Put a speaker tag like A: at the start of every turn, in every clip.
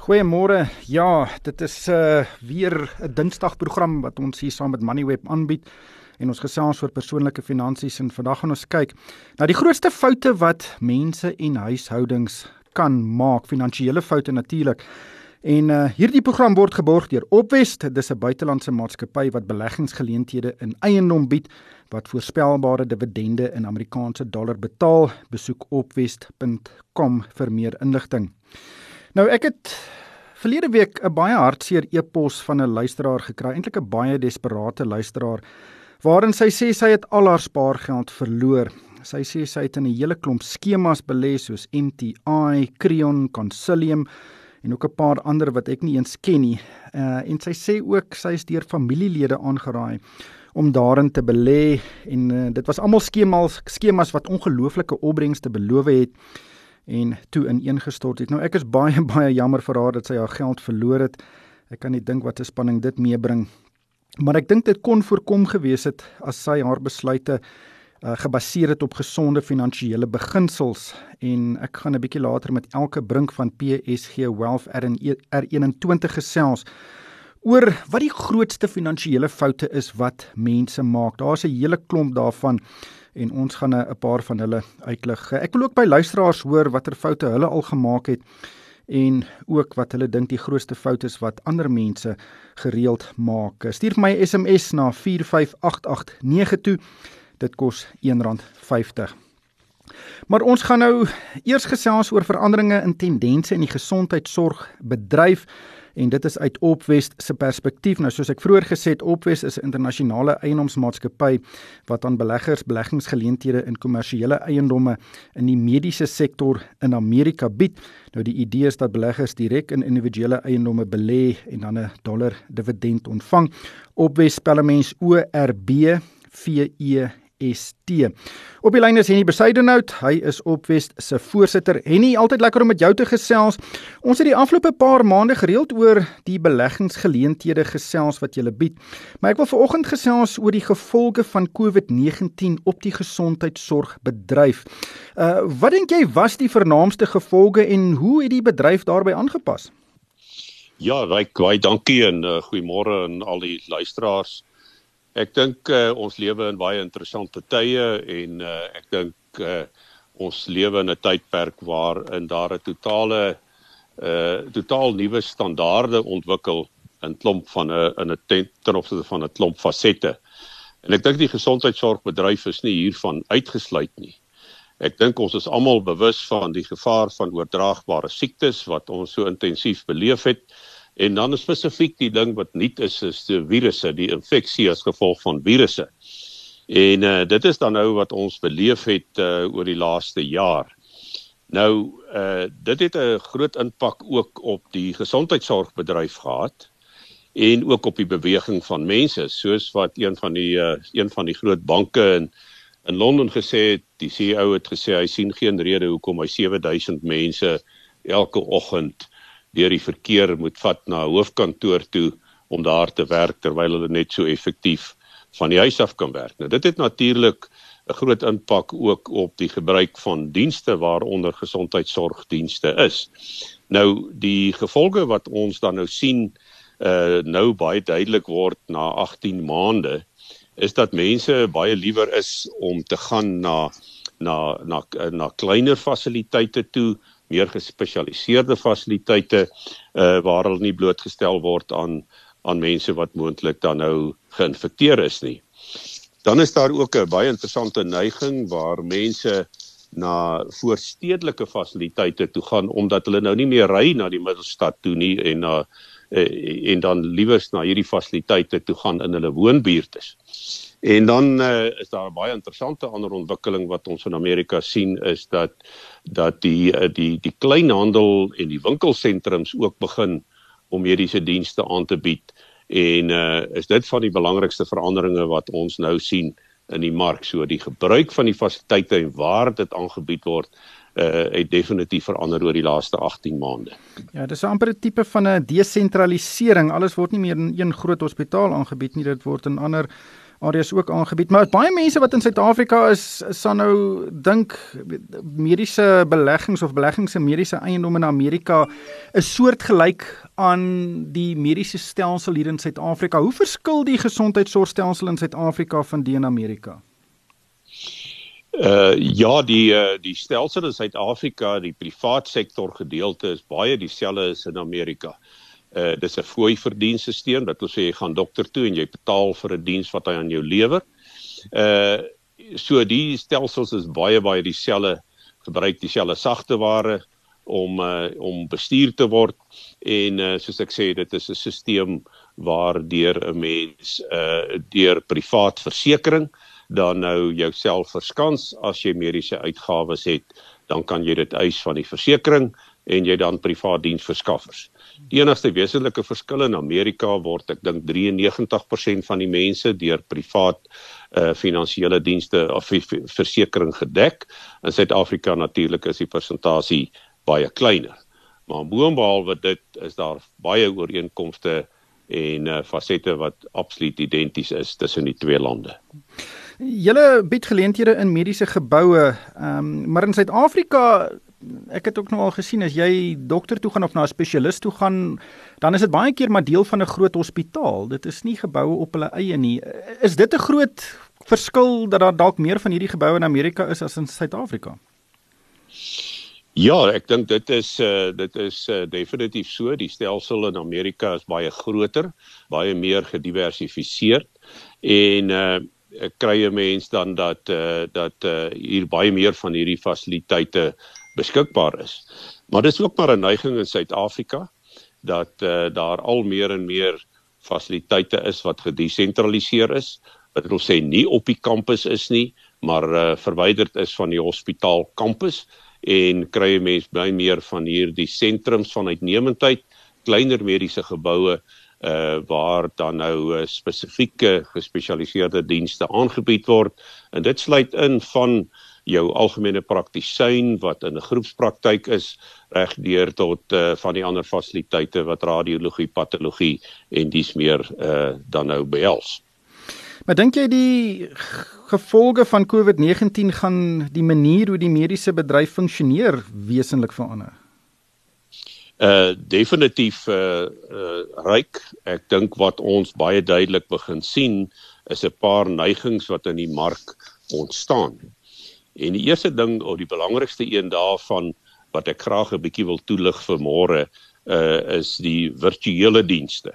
A: Goeiemôre. Ja, dit is uh weer 'n Dinsdag program wat ons hier saam met Moneyweb aanbied en ons gesels oor persoonlike finansies en vandag gaan ons kyk na die grootste foute wat mense en huishoudings kan maak, finansiële foute natuurlik. En uh hierdie program word geborg deur Opwest. Dis 'n buitelandse maatskappy wat beleggingsgeleenthede in eiendom bied wat voorspelbare dividende in Amerikaanse dollar betaal. Besoek opwest.com vir meer inligting. Nou ek het verlede week 'n baie hartseer e-pos van 'n luisteraar gekry, eintlik 'n baie desperate luisteraar, waarin sy sê sy het al haar spaargeld verloor. Sy sê sy het in 'n hele klomp skemas belê soos MTI, Creon, Consilium en ook 'n paar ander wat ek nie eens ken nie. Uh en sy sê ook sy is deur familielede aangeraai om daarin te belê en uh, dit was almal skemas skemas wat ongelooflike opbrengste beloof het en toe ineengestort het. Nou ek is baie baie jammer vir haar dat sy haar geld verloor het. Ek kan nie dink wat 'n spanning dit meebring. Maar ek dink dit kon voorkom gewees het as sy haar besluite uh, gebaseer het op gesonde finansiële beginsels en ek gaan 'n bietjie later met elke brink van PSG Wealth R21 gesels oor wat die grootste finansiële foute is wat mense maak. Daar's 'n hele klomp daarvan en ons gaan 'n paar van hulle uitlig. Ek wil ook by luisteraars hoor watter foute hulle al gemaak het en ook wat hulle dink die grootste foute is wat ander mense gereeld maak. Stuur vir my 'n SMS na 45889 toe. Dit kos R1.50. Maar ons gaan nou eers gesels oor veranderinge in tendense in die gesondheidsorgbedryf en dit is uit Opwest se perspektief. Nou soos ek vroeër gesê het, Opwest is 'n internasionale eiendomsmaatskappy wat aan beleggers beleggingsgeleenthede in kommersiële eiendomme in die mediese sektor in Amerika bied. Nou die idee is dat beleggers direk in individuele eiendomme belê en dan 'n dollar dividend ontvang. Opwest spel mens O R B V E ST. Op die lyn is Henny Besuidenhout. Hy is Opwest se voorsitter. Henny, altyd lekker om met jou te gesels. Ons het die afgelope paar maande gereeld oor die beleggingsgeleenthede gesels wat jy bied. Maar ek wil veraloggend gesels oor die gevolge van COVID-19 op die gesondheidsorgbedryf. Uh wat dink jy was die vernaamste gevolge en hoe het die bedryf daarbey aangepas?
B: Ja, baie dankie en uh, goeiemôre aan al die luisteraars. Ek dink uh, ons lewe in baie interessante tye en uh, ek dink uh, ons lewe in 'n tydperk waarin daar 'n totale uh totaal nuwe standaarde ontwikkel in klomp van 'n in 'n ten opsigte van 'n klomp fasette. En ek dink die gesondheidsorgbedryf is nie hiervan uitgesluit nie. Ek dink ons is almal bewus van die gevaar van oordraagbare siektes wat ons so intensief beleef het. En dan spesifiek die ding wat nuut is is die virusse, die infeksie as gevolg van virusse. En uh, dit is dan nou wat ons beleef het uh, oor die laaste jaar. Nou uh dit het 'n groot impak ook op die gesondheidsorgbedryf gehad en ook op die beweging van mense soos wat een van die uh, een van die groot banke in in Londen gesê het die CEO het gesê hy sien geen rede hoekom hy 7000 mense elke oggend deur die verkeer moet vat na 'n hoofkantoor toe om daar te werk terwyl hulle net so effektief van die huis af kan werk. Nou dit het natuurlik 'n groot impak ook op die gebruik van dienste waaronder gesondheidsorgdienste is. Nou die gevolge wat ons dan nou sien uh nou baie duidelik word na 18 maande is dat mense baie liewer is om te gaan na na na na kleiner fasiliteite toe meer gespesialiseerde fasiliteite uh waar hulle nie blootgestel word aan aan mense wat moontlik dan nou geïnfekteer is nie. Dan is daar ook 'n baie interessante neiging waar mense na voorstedelike fasiliteite toe gaan omdat hulle nou nie meer ry na die middelstad toe nie en na uh, en dan liewers na hierdie fasiliteite toe gaan in hulle woonbuurt is. En dan uh, is daar 'n baie interessante ander ontwikkeling wat ons in Amerika sien is dat dat die uh, die die kleinhandel en die winkelsentrums ook begin om mediese dienste aan te bied en uh, is dit van die belangrikste veranderinge wat ons nou sien in die mark so die gebruik van die fasiliteite en waar dit aangebied word uh het definitief verander oor die laaste 18 maande.
A: Ja, dis amper 'n tipe van 'n desentralisering. Alles word nie meer in een groot hospitaal aangebied nie, dit word in ander areas ook aangebied. Maar baie mense wat in Suid-Afrika is, sal nou dink mediese beleggings of beleggings in mediese eiendom in Amerika is soortgelyk aan die mediese stelsel hier in Suid-Afrika. Hoe verskil die gesondheidsorgstelsel in Suid-Afrika van die in Amerika?
B: Uh ja, die uh, die stelsel in Suid-Afrika, die privaat sektor gedeelte is baie dieselfde as in Amerika. Uh dis 'n fooi verdienstelsel, dat wil sê jy gaan dokter toe en jy betaal vir 'n diens wat hy aan jou lewer. Uh so die stelsels is baie baie dieselfde, gebruik dieselfde sagteware om uh om bestuur te word en uh soos ek sê dit is 'n stelsel waar deur 'n mens uh deur privaat versekerings dan nou jouself verskans as jy mediese uitgawes het, dan kan jy dit eis van die versekering en jy dan privaat diensverskaffers. Die enigste wesenlike verskil in Amerika word ek dink 93% van die mense deur privaat uh finansiële dienste of versekerings gedek. In Suid-Afrika natuurlik is die persentasie baie kleiner. Maar boonbehalwe dit is daar baie ooreenkomste en uh fasette wat absoluut identies is tussen die twee lande.
A: Julle bied geleenthede in mediese geboue, ehm um, maar in Suid-Afrika ek het ook nou al gesien as jy dokter toe gaan of na 'n spesialis toe gaan, dan is dit baie keer maar deel van 'n groot hospitaal. Dit is nie geboue op hulle eie nie. Is dit 'n groot verskil dat daar dalk meer van hierdie geboue in Amerika is as in Suid-Afrika?
B: Ja, ek dink dit is uh dit is uh, definitief so. Die stelsel in Amerika is baie groter, baie meer gediversifiseerd en uh kry 'n mens dan dat uh, dat uh, hier baie meer van hierdie fasiliteite beskikbaar is. Maar dis ook maar 'n neiging in Suid-Afrika dat uh, daar al meer en meer fasiliteite is wat gedesentraliseer is. Wat wil sê nie op die kampus is nie, maar uh, verwyderd is van die hospitaal kampus en kry 'n mens baie meer van hierdie sentrums van uitnemendheid, kleiner mediese geboue uh waar dan nou uh, spesifieke gespesialiseerde dienste aangebied word en dit sluit in van jou algemene praktisyn wat in 'n groepspraktyk is regdeur tot uh van die ander fasiliteite wat radiologie, patologie en dis meer uh dan nou behels.
A: Maar dink jy die gevolge van COVID-19 gaan die manier hoe die mediese bedryf funksioneer wesentlik verander?
B: uh definitief uh, uh ryk. Ek dink wat ons baie duidelik begin sien is 'n paar neigings wat in die mark ontstaan. En die eerste ding of die belangrikste een daarvan wat ek graag 'n bietjie wil toelig vir môre uh is die virtuele dienste.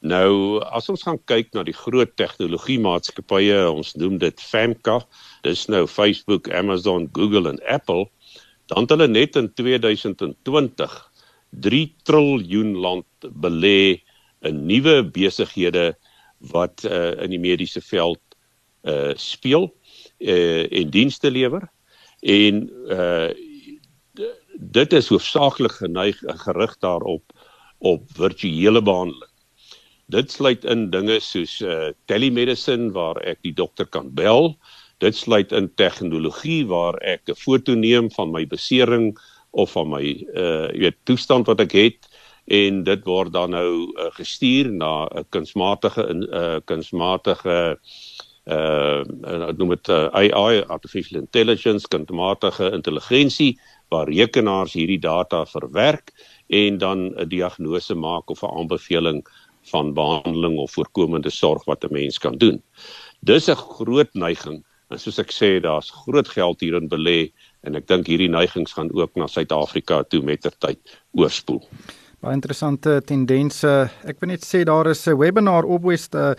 B: Nou as ons gaan kyk na die groot tegnologie maatskappye, ons noem dit FAMCA, dis nou Facebook, Amazon, Google en Apple, dan het hulle net in 2020 3 triljoen rand belê in nuwe besighede wat uh, in die mediese veld uh speel uh en dienste lewer en uh dit is hoofsaaklik geneig gerig daarop op virtuele behandeling. Dit sluit in dinge soos uh telemedicine waar ek die dokter kan bel. Dit sluit in tegnologie waar ek 'n foto neem van my besering of van my uh jy weet toestand wat ek het en dit word dan nou uh, gestuur na 'n kunsmatige 'n uh, kunsmatige uh noem dit uh, AI artificial intelligence kunsmatige intelligensie waar rekenaars hierdie data verwerk en dan 'n diagnose maak of 'n aanbeveling van behandeling of voorkomende sorg wat 'n mens kan doen. Dis 'n groot neiging en soos ek sê daar's groot geld hierin belê en ek dink hierdie neigings gaan ook na Suid-Afrika toe mettertyd oorspoel.
A: Baie interessante tendense. Ek wil net sê daar is 'n webinar op West uh,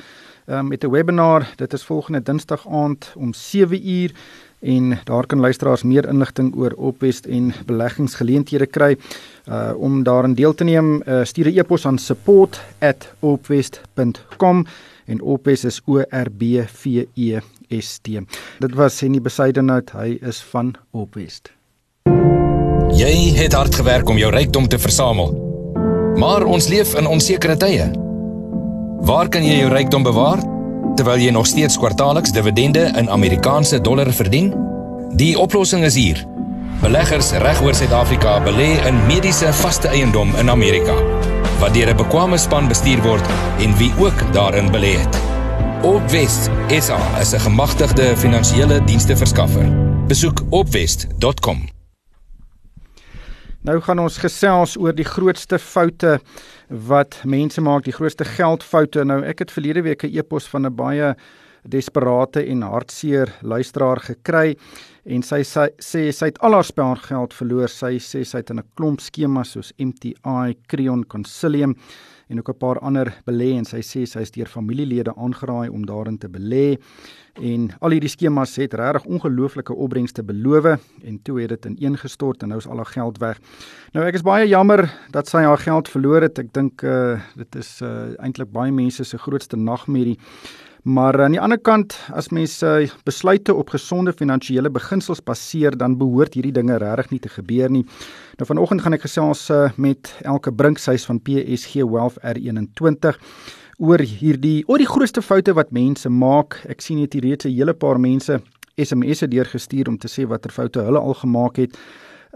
A: um, met 'n webinar. Dit is volgende Dinsdag aand om 7 uur en daar kan luisteraars meer inligting oor Opwest en beleggingsgeleenthede kry. Uh om daarin deel te neem, uh, stuur 'n e-pos aan support@opwest.com en Opwest is O R B V E ST. Dit was Henny Besidenhout, hy is van Opwest.
C: Jy het hard gewerk om jou rykdom te versamel. Maar ons leef in onsekerte tye. Waar kan jy jou rykdom bewaar terwyl jy nog steeds kwartaalliks dividende in Amerikaanse dollar verdien? Die oplossing is hier. Beleggers regoor Suid-Afrika belê in mediese vaste eiendom in Amerika wat deur 'n bekwame span bestuur word en wie ook daarin belê het. Opwest SA is 'n gemagtigde finansiële diensste verskaffer. Besoek opwest.com.
A: Nou gaan ons gesels oor die grootste foute wat mense maak, die grootste geldfoute. Nou ek het verlede week 'n e-pos van 'n baie desperate en hartseer luisteraar gekry en sy sê sy, sy het al haar spaargeld verloor. Sy sê sy het in 'n klomp skemas soos MTI, Creon, Consilium en ook 'n paar ander belê en sy sê sy is deur familielede aangeraai om daarin te belê en al hierdie skemas het regtig ongelooflike opbrengste beloof en toe het dit ineengestort en nou is al haar geld weg. Nou ek is baie jammer dat sy haar geld verloor het. Ek dink uh, dit is uh, eintlik baie mense se grootste nagmerrie. Maar aan die ander kant, as mense uh, besluite op gesonde finansiële beginsels baseer, dan behoort hierdie dinge regtig nie te gebeur nie. Nou vanoggend gaan ek gesels uh, met Elke Brinkhuis van PSG Wealth R21 oor hierdie oor die grootste foute wat mense maak. Ek sien net hier reeds 'n hele paar mense SMS'e deurgestuur om te sê watter foute hulle al gemaak het.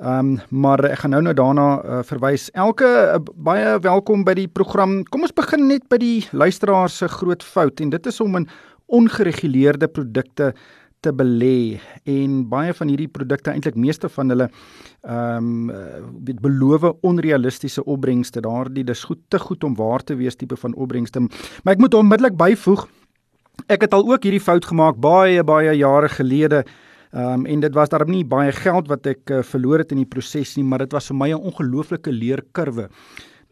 A: Ehm um, maar ek gaan nou nou daarna uh, verwys. Elke uh, baie welkom by die program. Kom ons begin net by die luisteraar se groot fout en dit is om in ongereguleerde produkte te belê en baie van hierdie produkte eintlik meeste van hulle ehm um, beloof onrealistiese opbrengste. Daardie dis goed te goed om waar te wees tipe van opbrengste. Maar ek moet onmiddellik byvoeg ek het al ook hierdie fout gemaak baie baie jare gelede. Ehm um, en dit was daarom nie baie geld wat ek uh, verloor het in die proses nie, maar dit was vir my 'n ongelooflike leerkurwe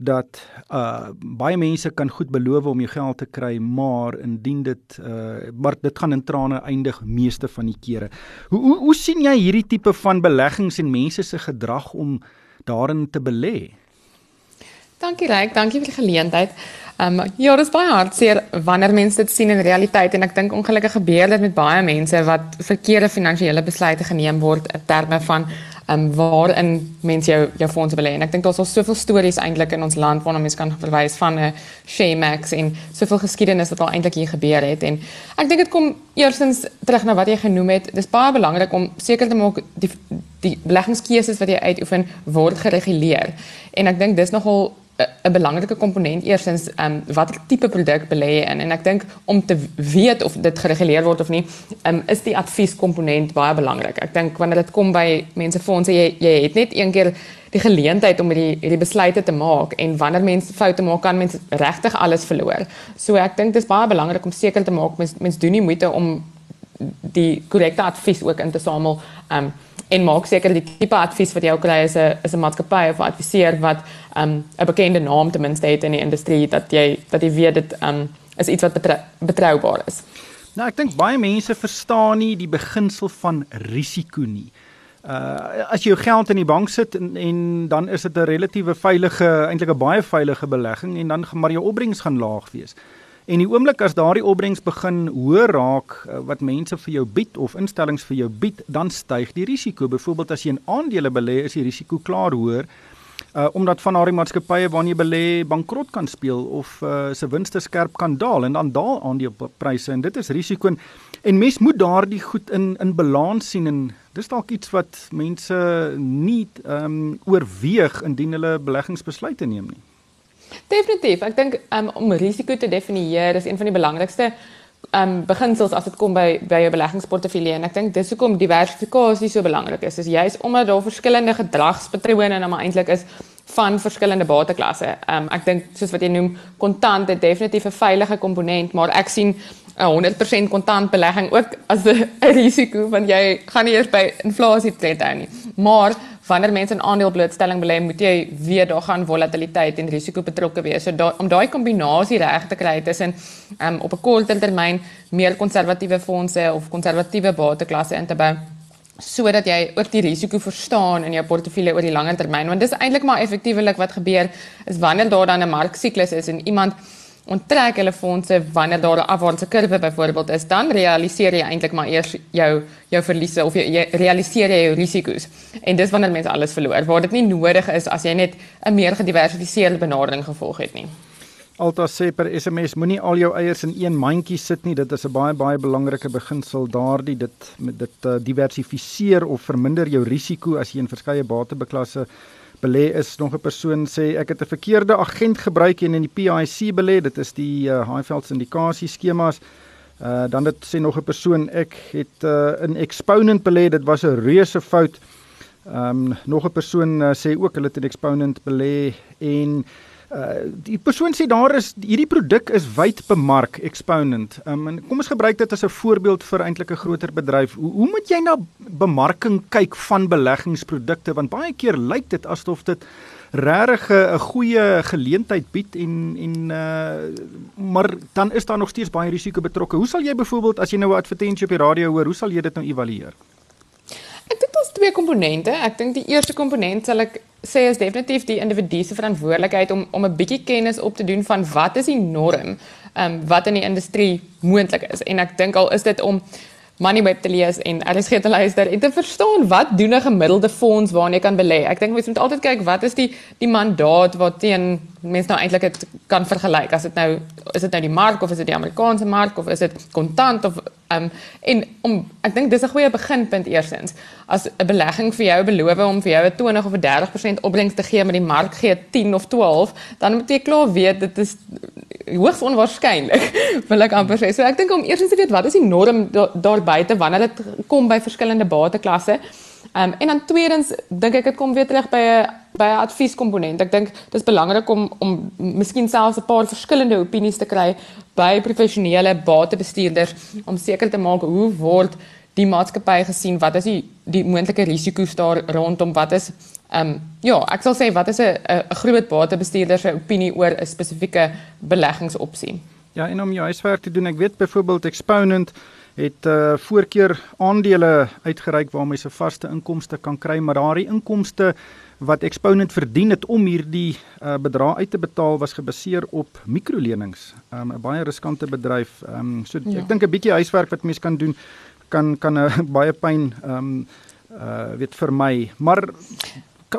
A: dat uh baie mense kan goed beloof om jou geld te kry, maar indien dit uh maar dit gaan in trane eindig meeste van die kere. Hoe hoe, hoe sien jy hierdie tipe van beleggings en mense se gedrag om daarin te belê?
D: Dankie Ryk, dankie vir die geleentheid. Ehm um, ja, dit is baie hartseer wanneer mense dit sien in realiteit en ek dink ongelukkig gebeur dit met baie mense wat verkeerde finansiële besluite geneem word in terme van ehm um, waarin mense jou jou fondse belê. En ek dink daar's al soveel stories eintlik in ons land waarna mense kan verwys van 'n Shaymax en soveel geskiedenis wat al eintlik hier gebeur het en ek dink dit kom eersins terug na wat jy genoem het. Dis baie belangrik om seker te maak die die beleggingskeuses wat jy uitoefen word gereguleer. En ek dink dis nogal 'n belangrike komponent eersins ehm um, watter tipe produk belê in en ek dink om te weet of dit gereguleer word of nie, ehm um, is die advieskomponent baie belangrik. Ek dink wanneer dit kom by mense fondse jy jy het net een keer die geleentheid om hierdie hierdie besluite te maak en wanneer mense foute maak kan mense regtig alles verloor. So ek dink is baie belangrik om seker te maak mense mens doen nie moeite om die korrekte advies ook in te samel. Ehm um, en maak seker die tipe advies wat jy ook kry is 'n is 'n maatskappy of adviseur wat um 'n bekende naam ten minste het in die industrie dat jy dat jy weet dit um is iets wat betrou, betroubaar is.
A: Nou ek dink baie mense verstaan nie die beginsel van risiko nie. Uh as jy jou geld in die bank sit en, en dan is dit 'n relatiewe veilige eintlik 'n baie veilige belegging en dan gaan maar jou opbrengs gaan laag wees. En die oomblik as daardie opbrengs begin hoër raak eh, wat mense vir jou bied of instellings vir jou bied, dan styg die risiko. Byvoorbeeld as jy in aandele belê, is die risiko klaar hoër. Uh omdat van daardie maatskappye waarna jy belê bankrot kan speel of uh se winste skerp kan daal en dan daal aandelepryse en dit is risiko en, en mens moet daardie goed in in balans sien en dis dalk iets wat mense nie ehm um, oorweeg indien hulle beleggingsbesluite neem nie.
D: Definitief. Ek dink um, om risiko te definieer is een van die belangrikste um beginsels as dit kom by by jou beleggingsportefeulje en ek dink dis hoekom diversifikasie so belangrik is. Dis juist omdat daar verskillende gedragspatrone en maar eintlik is van verskillende bateklasse. Um ek dink soos wat jy noem, kontant het definitief 'n veilige komponent, maar ek sien 'n 100% kontant belegging ook as 'n risiko want jy gaan nie eers by inflasie tred hou nie. Maar wanneer mense in aandeleblootstelling belê, moet jy weet daar gaan volatiliteit en risiko betrokke wees. So da, om daai kombinasie reg te kry tussen um, op 'n korter termyn meer konservatiewe fondse of konservatiewe bateklasse in te bou sodat jy ook die risiko verstaan in jou portefeulje oor die langer termyn want dis eintlik maar effektiewelik wat gebeur is wanneer daar dan 'n marksiklus is en iemand onttrek hulle fondse wanneer daar 'n afwaartse kurwe byvoorbeeld is, dan realiseer jy eintlik maar eers jou jou verliese of jy, jy realiseer jy jou risiko's. En dis wanneer mense alles verloor, waar dit nie nodig is as jy net 'n meer gediversifiseerde benadering gevolg het nie.
A: Alta sê per SMS moenie al jou eiers in een mandjie sit nie. Dit is 'n baie baie belangrike beginsel daardie dit met dit uh, diversifiseer of verminder jou risiko as jy in verskeie batebeklasse belê is nog 'n persoon sê ek het 'n verkeerde agent gebruik en in die PIC belê. Dit is die uh, Highveld syndikasie skemas. Uh dan dit sê nog 'n persoon ek het uh, in Exponent belê, dit was 'n reuse fout. Um, nog 'n persoon uh, sê ook hulle het in Exponent belê. En uh die persoon sê daar is hierdie produk is wyd bemark Exponent. Um, en kom ons gebruik dit as 'n voorbeeld vir eintlik 'n groter bedryf. Hoe, hoe moet jy na bemarking kyk van beleggingsprodukte want baie keer lyk dit asof dit regtig 'n goeie geleentheid bied en en uh maar dan is daar nog steeds baie risiko betrokke. Hoe sal jy byvoorbeeld as jy nou 'n advertensie op die radio hoor, hoe sal jy dit nou evalueer?
D: Twee komponente. Ek dink die eerste komponent sal ek sê is definitief die individu se verantwoordelikheid om om 'n bietjie kennis op te doen van wat is die norm, ehm um, wat in die industrie moontlik is. En ek dink al is dit om Moneyweb te lees en RSG te luister en te verstaan wat doen 'n gemiddelde fonds waarna jy kan belê. Ek dink mens moet altyd kyk wat is die die mandaat wat mense nou eintlik dit kan vergelyk. As dit nou is dit nou die mark of is dit die Amerikaanse mark of is dit kontant of um, en om ek dink dis 'n goeie beginpunt eersins. As 'n belegging vir jou beloof om vir jou 'n 20 of 'n 30% opbrengs te gee, maar die mark gee 10 of 12, dan moet jy klaar weet dit is hoogs onwaarskynlik wil ek amper sê. So ek dink om eers te weet wat is die norm daar, daar buite wanneer dit kom by verskillende bateklasse. Um, en dan tweedens dink ek dit kom weer terug by 'n by 'n advieskomponent. Ek dink dis belangrik om om miskien selfs 'n paar verskillende opinies te kry by professionele batebestuurders om seker te maak hoe word die maatskappy gesien, wat is die die moontlike risiko's daar rondom, wat is Ehm um, ja, ek sal sê wat is 'n 'n groot batebestuurder se opinie oor 'n spesifieke beleggingsopsie?
A: Ja, en om jou huiswerk te doen, ek weet byvoorbeeld Exponent het uh voorkeur aandele uitgereik waar mense vaste inkomste kan kry, maar daardie inkomste wat Exponent verdien het om hierdie uh bedrag uit te betaal was gebaseer op mikrolenings. Um 'n baie riskante bedryf. Um so ja. ek dink 'n bietjie huiswerk wat mense kan doen kan kan 'n uh, baie pyn um uh weet vir my. Maar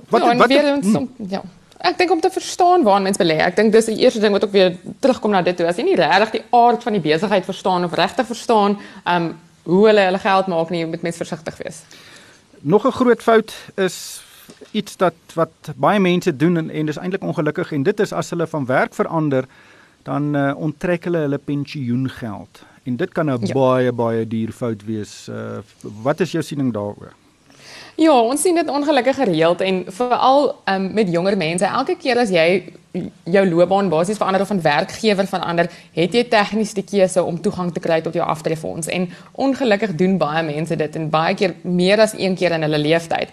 D: wat ja, wat weer ons hmm. ja. Ek dink om te verstaan waar mense belê. Ek dink dis die eerste ding wat ook weer terugkom na dit toe. As jy nie regtig die aard van die besigheid verstaan of regtig verstaan, um, hoe hulle hulle geld maak nie, moet mens versigtig wees.
A: Nog 'n groot fout is iets dat wat baie mense doen en, en dis eintlik ongelukkig en dit is as hulle van werk verander dan uh, onttrek hulle hulle pensioengeld. En dit kan 'n ja. baie baie duur fout wees. Uh, wat is jou siening daaroor?
D: Ja, ons sien dit ongelukkig gereeld en veral um, met jonger mense. Elke keer as jy jou loopbaan basies verander of van werkgewer verander, het jy tegnies die keuse om toegang te kry tot jou aftreefonds en ongelukkig doen baie mense dit en baie keer meer as een keer in hulle lewenstyd.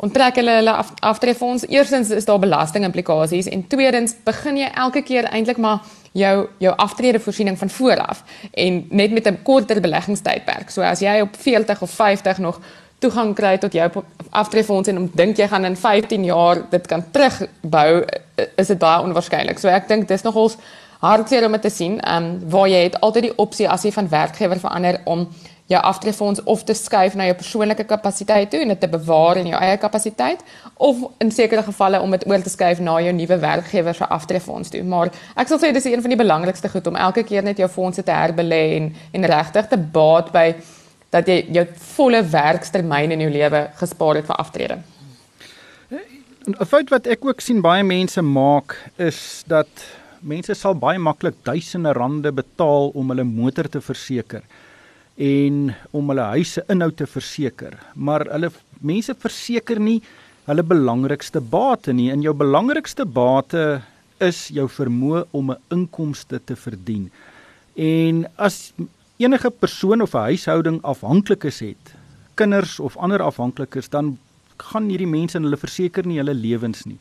D: Onttrek hulle hulle af, aftreefonds. Eerstens is daar belastingimplikasies en tweedens begin jy elke keer eintlik maar jou jou aftreedevoorsiening van vooraf en net met 'n korter beleggingstydperk. So as jy op 40 of 50 nog toegang kry tot jou aftreefonds en om dink jy gaan in 15 jaar dit kan terugbou is dit baie onwaarskynlik. So ek dink dis nogals hartseer om te sien, ehm um, waar jy het altyd die opsie as jy van werkgewer verander om jou aftreefonds of te skuif na jou persoonlike kapasiteit toe en dit te bewaar in jou eie kapasiteit of in sekere gevalle om dit oor te skuif na jou nuwe werkgewer se aftreefonds toe. Maar ek sal sê dis een van die belangrikste goed om elke keer net jou fondse te herbelê en en regtig te baat by dat jy jou volle werkstermyn in jou lewe gespaar het vir aftrede.
A: 'n Fout wat ek ook sien baie mense maak is dat mense sal baie maklik duisende rande betaal om hulle motor te verseker en om hulle huis se inhoud te verseker, maar hulle mense verseker nie hulle belangrikste bate nie. En jou belangrikste bate is jou vermoë om 'n inkomste te verdien. En as enige persoon of 'n huishouding afhanklikes het, kinders of ander afhanklikes, dan gaan hierdie mense en hulle verseker nie hulle lewens nie.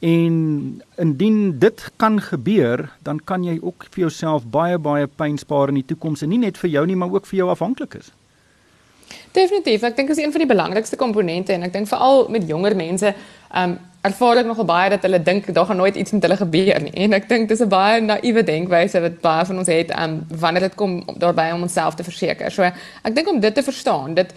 A: En indien dit kan gebeur, dan kan jy ook vir jouself baie baie pyn spaar in die toekoms en nie net vir jou nie, maar ook vir jou afhanklikes.
D: Definitief, ek dink dit is een van die belangrikste komponente en ek dink veral met jonger mense, ehm um, ervaar ek nogal baie dat hulle dink daar gaan nooit iets met hulle gebeur nie. En ek dink dis 'n baie naïewe denkwyse wat baie van ons het ehm um, wanneer dit kom om onsself te verseker. So ek dink om dit te verstaan, dit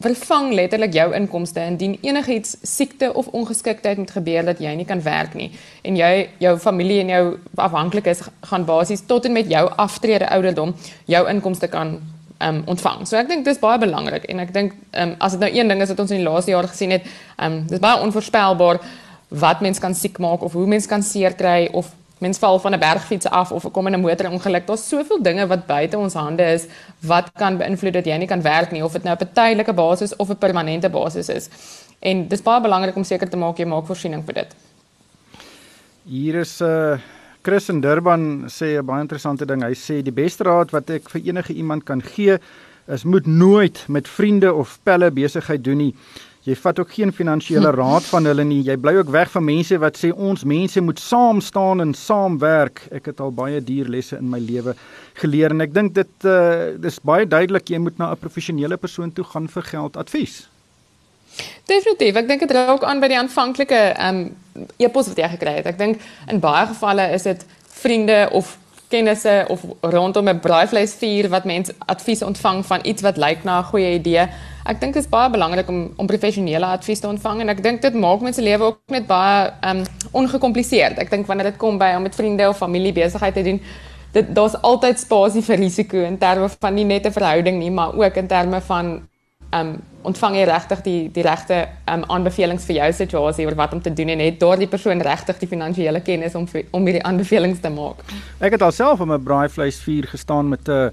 D: vervang letterlik jou inkomste indien enigiets siekte of ongeskiktheid moet gebeur dat jy nie kan werk nie en jy jou familie en jou afhanklik is gaan basies tot en met jou aftrede ouderdom jou inkomste kan um, ontvang. So ek dink dis baie belangrik en ek dink um, as dit nou een ding is wat ons in die laaste jaar gesien het, um, dis baie onvoorspelbaar wat mens kan siek maak of hoe mens kan seer kry of mens val van 'n bergfiets af of kom in 'n motorongeluk. Daar's soveel dinge wat buite ons hande is wat kan beïnvloed dat jy nie kan werk nie of dit nou op 'n tydelike basis of 'n permanente basis is. En dis baie belangrik om seker te maak jy maak voorsiening vir dit.
A: Hier is 'n uh, Chris in Durban sê 'n baie interessante ding. Hy sê die beste raad wat ek vir enige iemand kan gee is moet nooit met vriende of pelle besigheid doen nie. Jy vat ook geen finansiële raad van hulle nie. Jy bly ook weg van mense wat sê ons mense moet saam staan en saamwerk. Ek het al baie duur lesse in my lewe geleer en ek dink dit uh dis baie duidelik jy moet na 'n professionele persoon toe gaan vir geldadvies.
D: Definitief. Ek dink dit raak aan by die aanvanklike ehm um, e-pos wat jy gekry het. Ek dink in baie gevalle is dit vriende of kennisse of rondom 'n braaivleisvuur wat mense advies ontvang van iets wat lyk na 'n goeie idee. Ek dink dit is baie belangrik om om professionele advies te ontvang en ek dink dit maak mense lewe ook net baie um ongekompliseerd. Ek dink wanneer dit kom by om met vriende of familie besigheid te doen, dit daar's altyd spasie vir risiko in terme van nie net 'n verhouding nie, maar ook in terme van um ontvang jy regtig die die regte um aanbevelings vir jou situasie oor wat om te doen en het daardie persoon regtig die finansiële kennis om om hierdie aanbevelings te maak.
A: Ek het alself om 'n braaivleisvuur gestaan met 'n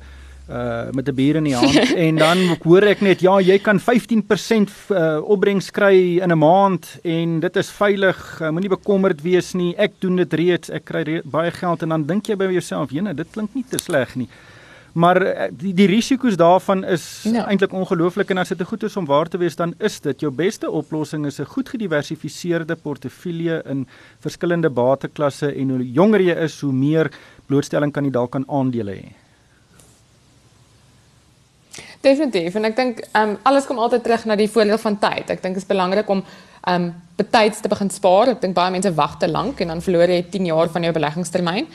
A: uh met 'n bier in die hand en dan hoor ek net ja jy kan 15% uh, opbrengs kry in 'n maand en dit is veilig. Uh, moenie bekommerd wees nie. Ek doen dit reeds. Ek kry re baie geld. En dan dink jy by jouself jene dit klink nie te sleg nie Maar eh, die die risiko's daarvan is ja. eintlik ongelooflik en as dit te goed is om waar te wees dan is dit jou beste oplossing is 'n goed gediversifiseerde portefeulje in verskillende bateklasse en hoe jonger jy is hoe meer blootstelling kan jy dalk aan aandele hê.
D: Definitief en ek dink ehm um, alles kom altyd terug na die voordeel van tyd. Ek dink dit is belangrik om ehm um, betyds te begin spaar. Ek dink baie mense wag te lank en dan verloor jy 10 jaar van jou beleggingstermyn.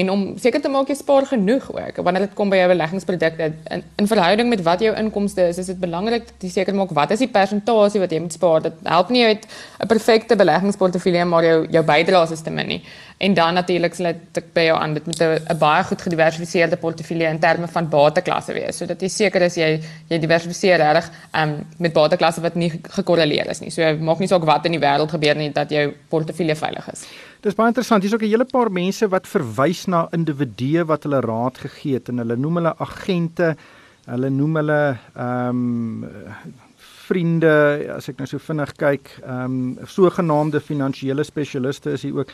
D: En om seker te maak jy spaar genoeg ook wanneer dit kom by jou beleggingsprodukte in, in verhouding met wat jou inkomste is, is dit belangrik dat jy seker maak wat is die persentasie wat jy moet spaar. Dit help nie uit 'n perfekte beleggingsportefeulje maar jou jou bydraes is te min nie. En dan natuurlik sal dit by jou aan dit met 'n baie goed gediversifiseerde portefeulje in terme van bateklasse wees sodat jy seker is jy jy diversifiseer reg um, met bateklasse wat nie gekorreleer is nie. So maak nie saak wat in die wêreld gebeur nie dat jou portefeulje veilig is.
A: Dis baie interessant. Hier's ook 'n hele paar mense wat verwys na individue wat hulle raad gegee het en hulle noem hulle agente. Hulle noem hulle ehm um, vriende, as ek nou so vinnig kyk, ehm um, sogenaamde finansiële spesialiste is hier ook.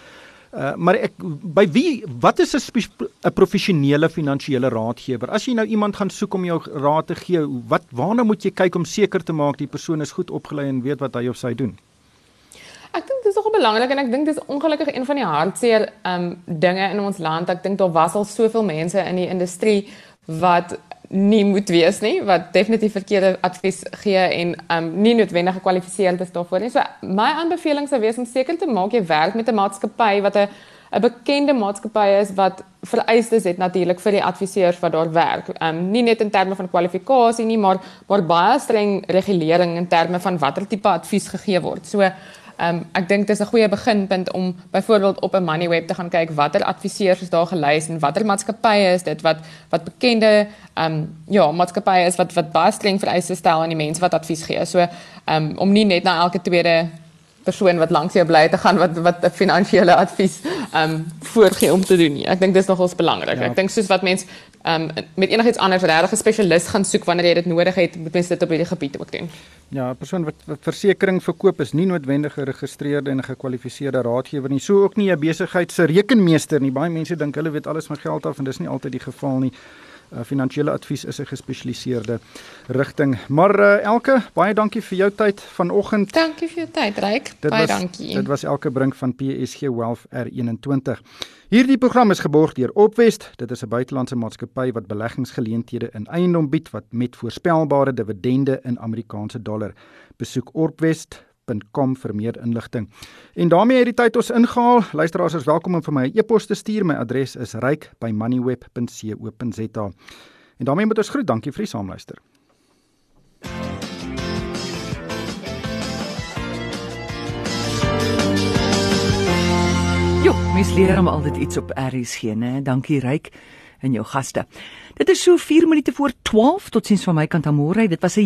A: Uh, maar ek by wie wat is 'n 'n professionele finansiële raadgewer? As jy nou iemand gaan soek om jou raad te gee, wat waarna moet jy kyk om seker te maak die persoon is goed opgelei en weet wat hy of sy doen?
D: Ek dink dis nogal belangrik en ek dink dis ongelukkig een van die hartseer um dinge in ons land. Ek dink daar was al soveel mense in die industrie wat nie moet wees nie wat definitief verkeerde advies gee en um nie noodwendig gekwalifiseerd is daarvoor nie. So my aanbeveling sou wees om seker te maak jy werk met 'n maatskappy wat 'n 'n bekende maatskappy is wat vereistes het natuurlik vir die adviseurs wat daar werk. Um nie net in terme van kwalifikasie nie, maar maar baie streng regulering in terme van watter tipe advies gegee word. So um, ek dink dit is 'n goeie beginpunt om byvoorbeeld op 'n Moneyweb te gaan kyk watter adviseurs is daar gelys en watter maatskappye is dit wat wat bekende ehm um, ja, maatskappye is wat wat baie streng vereistes stel aan die mense wat advies gee. So ehm um, om nie net na elke tweede persoon wat langs jou bly te gaan wat wat 'n finansiële advies ehm um, voorgee om te doen nie. Ek dink dis nogals belangrik. Ja. Ek dink soos wat mense ehm um, met enigiets anders regtig 'n spesialis gaan soek wanneer jy dit nodig het, moet mense dit op hierdie gebied ook doen.
A: Ja, 'n persoon wat, wat versekerings verkoop is nie noodwendig 'n geregistreerde en gekwalifiseerde raadgewer nie. So ook nie 'n besigheid se rekenmeester nie. Baie mense dink hulle weet alles van geld af en dis nie altyd die geval nie. Uh, finansiële advies is 'n gespesialiseerde rigting. Maar uh, Elke, baie dankie vir jou tyd vanoggend.
D: Dankie vir jou tyd, Ryk. Baie was, dankie.
A: Dit was Elke Brink van PSG Wealth R21. Hierdie program is geborg deur Opwest. Dit is 'n buitelandse maatskappy wat beleggingsgeleenthede in eiendom bied wat met voorspelbare dividende in Amerikaanse dollar. Besoek Opwest www.rsg.com vir meer inligting. En daarmee het die tyd ons ingehaal. Luisteraars is welkom om vir my 'n e e-pos te stuur. My adres is ryk@moneyweb.co.za. En daarmee moet ons groet. Dankie vir die saamluister.
E: Jo, mens leer hom altyd iets op RSG, né? Dankie Ryk en jou gaste. Dit is so 4 minute voor 12 tot sins van my kant aan môre. Dit was 'n